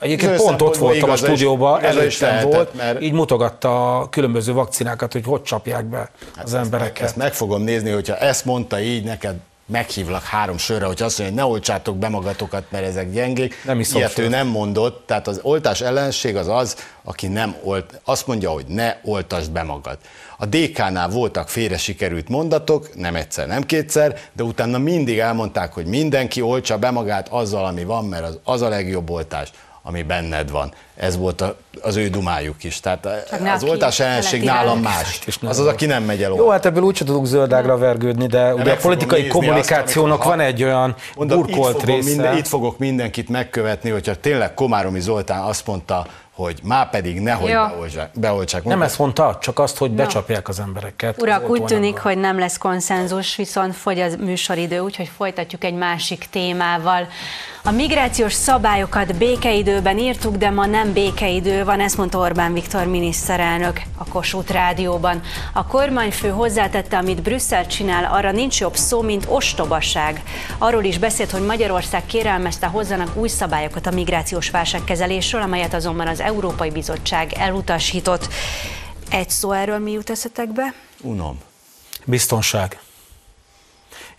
Egyébként pont ott voltam a stúdióban, előttem volt, mert... így mutogatta a különböző vakcinákat, hogy hogy csapják be hát az embereket. Ezt meg fogom nézni, hogyha ezt mondta így neked, meghívlak három sörre, hogy azt mondja, hogy ne oltsátok be magatokat, mert ezek gyengék. Nem is Ilyet ő nem mondott, tehát az oltás ellenség az az, aki nem olt, azt mondja, hogy ne oltasd be magad. A DK-nál voltak félre sikerült mondatok, nem egyszer, nem kétszer, de utána mindig elmondták, hogy mindenki oltsa be magát azzal, ami van, mert az, az a legjobb oltás ami benned van. Ez volt a, az ő dumájuk is. Tehát Csak az oltás ellenség nálam más. Az az, aki nem megy el Jó, hát ebből úgyse tudunk zöldágra vergődni, de de ugye a politikai kommunikációnak azt, van egy olyan mondom, burkolt itt része. Minden, itt fogok mindenkit megkövetni, hogyha tényleg Komáromi Zoltán azt mondta, hogy már pedig nehogy ja. beoltsák. beoltsák nem ezt mondta, csak azt, hogy becsapják az embereket. Urak, az úgy tűnik, hogy nem lesz konszenzus, viszont fogy az műsoridő, úgyhogy folytatjuk egy másik témával. A migrációs szabályokat békeidőben írtuk, de ma nem békeidő van, ezt mondta Orbán Viktor miniszterelnök a Kossuth Rádióban. A kormányfő hozzátette, amit Brüsszel csinál, arra nincs jobb szó, mint ostobaság. Arról is beszélt, hogy Magyarország kérelmezte hozzanak új szabályokat a migrációs válságkezelésről, amelyet azonban az Európai Bizottság elutasított. Egy szó erről mi jut eszetekbe? Unom. Biztonság.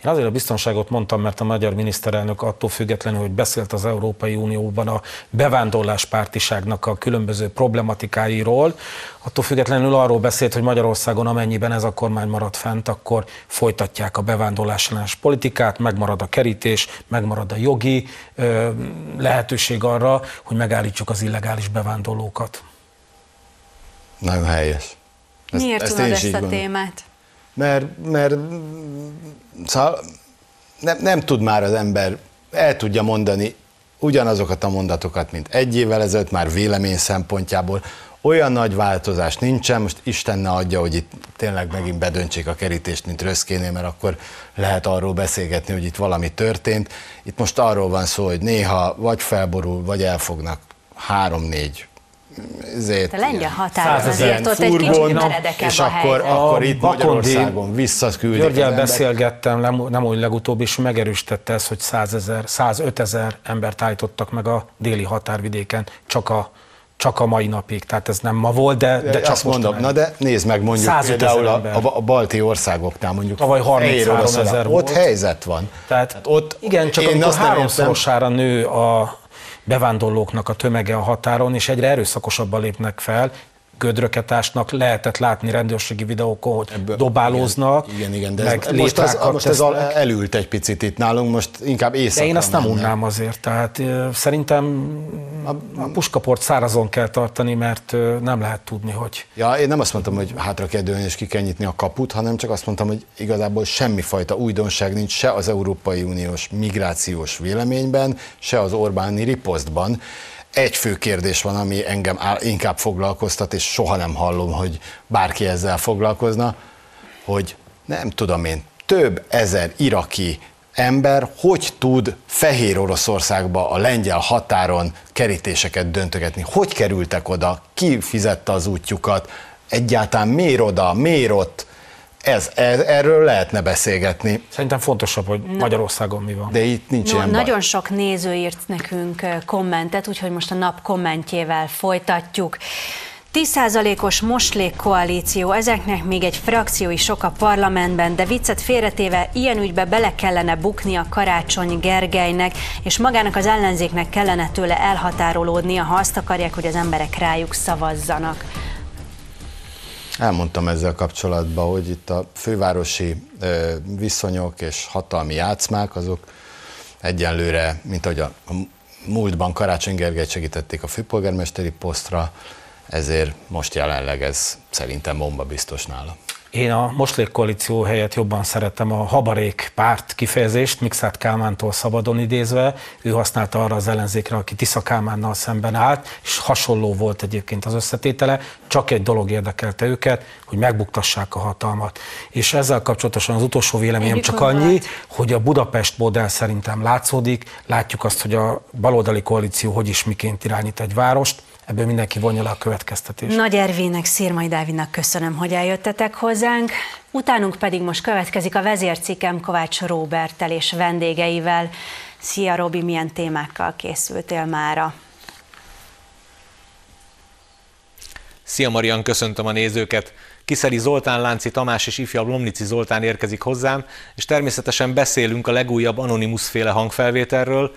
Én azért a biztonságot mondtam, mert a magyar miniszterelnök attól függetlenül, hogy beszélt az Európai Unióban a bevándorláspártiságnak a különböző problematikáiról, attól függetlenül arról beszélt, hogy Magyarországon amennyiben ez a kormány marad fent, akkor folytatják a bevándorlásellenes politikát, megmarad a kerítés, megmarad a jogi ö, lehetőség arra, hogy megállítsuk az illegális bevándorlókat. Nagyon helyes. Ezt, Miért ezt tudod ezt a témát? Mert, mert szóval nem, nem tud már az ember, el tudja mondani ugyanazokat a mondatokat, mint egy évvel ezelőtt, már vélemény szempontjából. Olyan nagy változás nincsen, most Isten ne adja, hogy itt tényleg megint bedöntsék a kerítést, mint Röszkénél, mert akkor lehet arról beszélgetni, hogy itt valami történt. Itt most arról van szó, hogy néha vagy felborul, vagy elfognak három-négy ezért, a lengyel határon azért ott egy kicsit meredekebb és a akkor, akkor itt Bakondi, Magyarországon visszaküldik Györgyel beszélgettem, nem, nem úgy legutóbb, és megerősítette ezt, hogy 100 ezer, 105 ezer embert állítottak meg a déli határvidéken, csak a csak a mai napig, tehát ez nem ma volt, de, de csak Azt mondom, na de nézd meg mondjuk például a, a, a balti országoknál mondjuk. Tavaly 33 ezer Ott helyzet van. Tehát, tehát ott igen, csak amikor háromszorosára nő a bevándorlóknak a tömege a határon, és egyre erőszakosabban lépnek fel, gödröket ásnak, lehetett látni rendőrségi videókon, hogy Ebből, dobálóznak. Igen, igen, de ez, most, az, most ez elült egy picit itt nálunk, most inkább éjszaka. De én azt nem unnám azért, tehát szerintem a, a puskaport szárazon kell tartani, mert nem lehet tudni, hogy... Ja, én nem azt mondtam, hogy hátra kell dőlni és ki kell nyitni a kaput, hanem csak azt mondtam, hogy igazából semmifajta újdonság nincs se az Európai Uniós migrációs véleményben, se az Orbáni riposztban egy fő kérdés van, ami engem inkább foglalkoztat, és soha nem hallom, hogy bárki ezzel foglalkozna, hogy nem tudom én, több ezer iraki ember hogy tud Fehér Oroszországba a lengyel határon kerítéseket döntögetni? Hogy kerültek oda? Ki fizette az útjukat? Egyáltalán miért oda? Miért ott? Ez, ez, erről lehetne beszélgetni. Szerintem fontosabb, hogy Na. Magyarországon mi van. De itt nincs no, ilyen Nagyon baj. sok néző írt nekünk kommentet, úgyhogy most a nap kommentjével folytatjuk. 10%-os moslék koalíció, ezeknek még egy frakció is sok a parlamentben, de viccet félretéve ilyen ügybe bele kellene bukni a Karácsony Gergelynek, és magának az ellenzéknek kellene tőle elhatárolódnia, ha azt akarják, hogy az emberek rájuk szavazzanak. Elmondtam ezzel kapcsolatban, hogy itt a fővárosi viszonyok és hatalmi játszmák azok egyenlőre, mint ahogy a, múltban Karácsony Gergely segítették a főpolgármesteri posztra, ezért most jelenleg ez szerintem bomba biztos nála. Én a Moslék koalíció helyett jobban szeretem a habarék párt kifejezést, Mixát Kálmántól szabadon idézve. Ő használta arra az ellenzékre, aki Tisza Kálmánnal szemben állt, és hasonló volt egyébként az összetétele. Csak egy dolog érdekelte őket, hogy megbuktassák a hatalmat. És ezzel kapcsolatosan az utolsó véleményem csak annyi, hogy a Budapest modell szerintem látszódik. Látjuk azt, hogy a baloldali koalíció hogy is miként irányít egy várost ebből mindenki vonja le a következtetést. Nagy Ervének, Szirmai Dávidnak köszönöm, hogy eljöttetek hozzánk. Utánunk pedig most következik a vezércikem Kovács Róbertel és vendégeivel. Szia Robi, milyen témákkal készültél mára? Szia Marian, köszöntöm a nézőket! Kiszeri Zoltán, Lánci Tamás és ifjabb Lomnici Zoltán érkezik hozzám, és természetesen beszélünk a legújabb Anonymous féle hangfelvételről,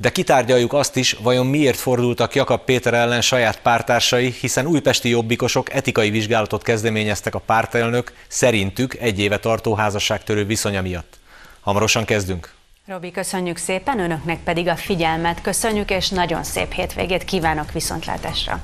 de kitárgyaljuk azt is, vajon miért fordultak Jakab Péter ellen saját pártársai, hiszen újpesti jobbikosok etikai vizsgálatot kezdeményeztek a pártelnök szerintük egy éve tartó házasságtörő viszonya miatt. Hamarosan kezdünk. Robi, köszönjük szépen, önöknek pedig a figyelmet köszönjük, és nagyon szép hétvégét kívánok viszontlátásra!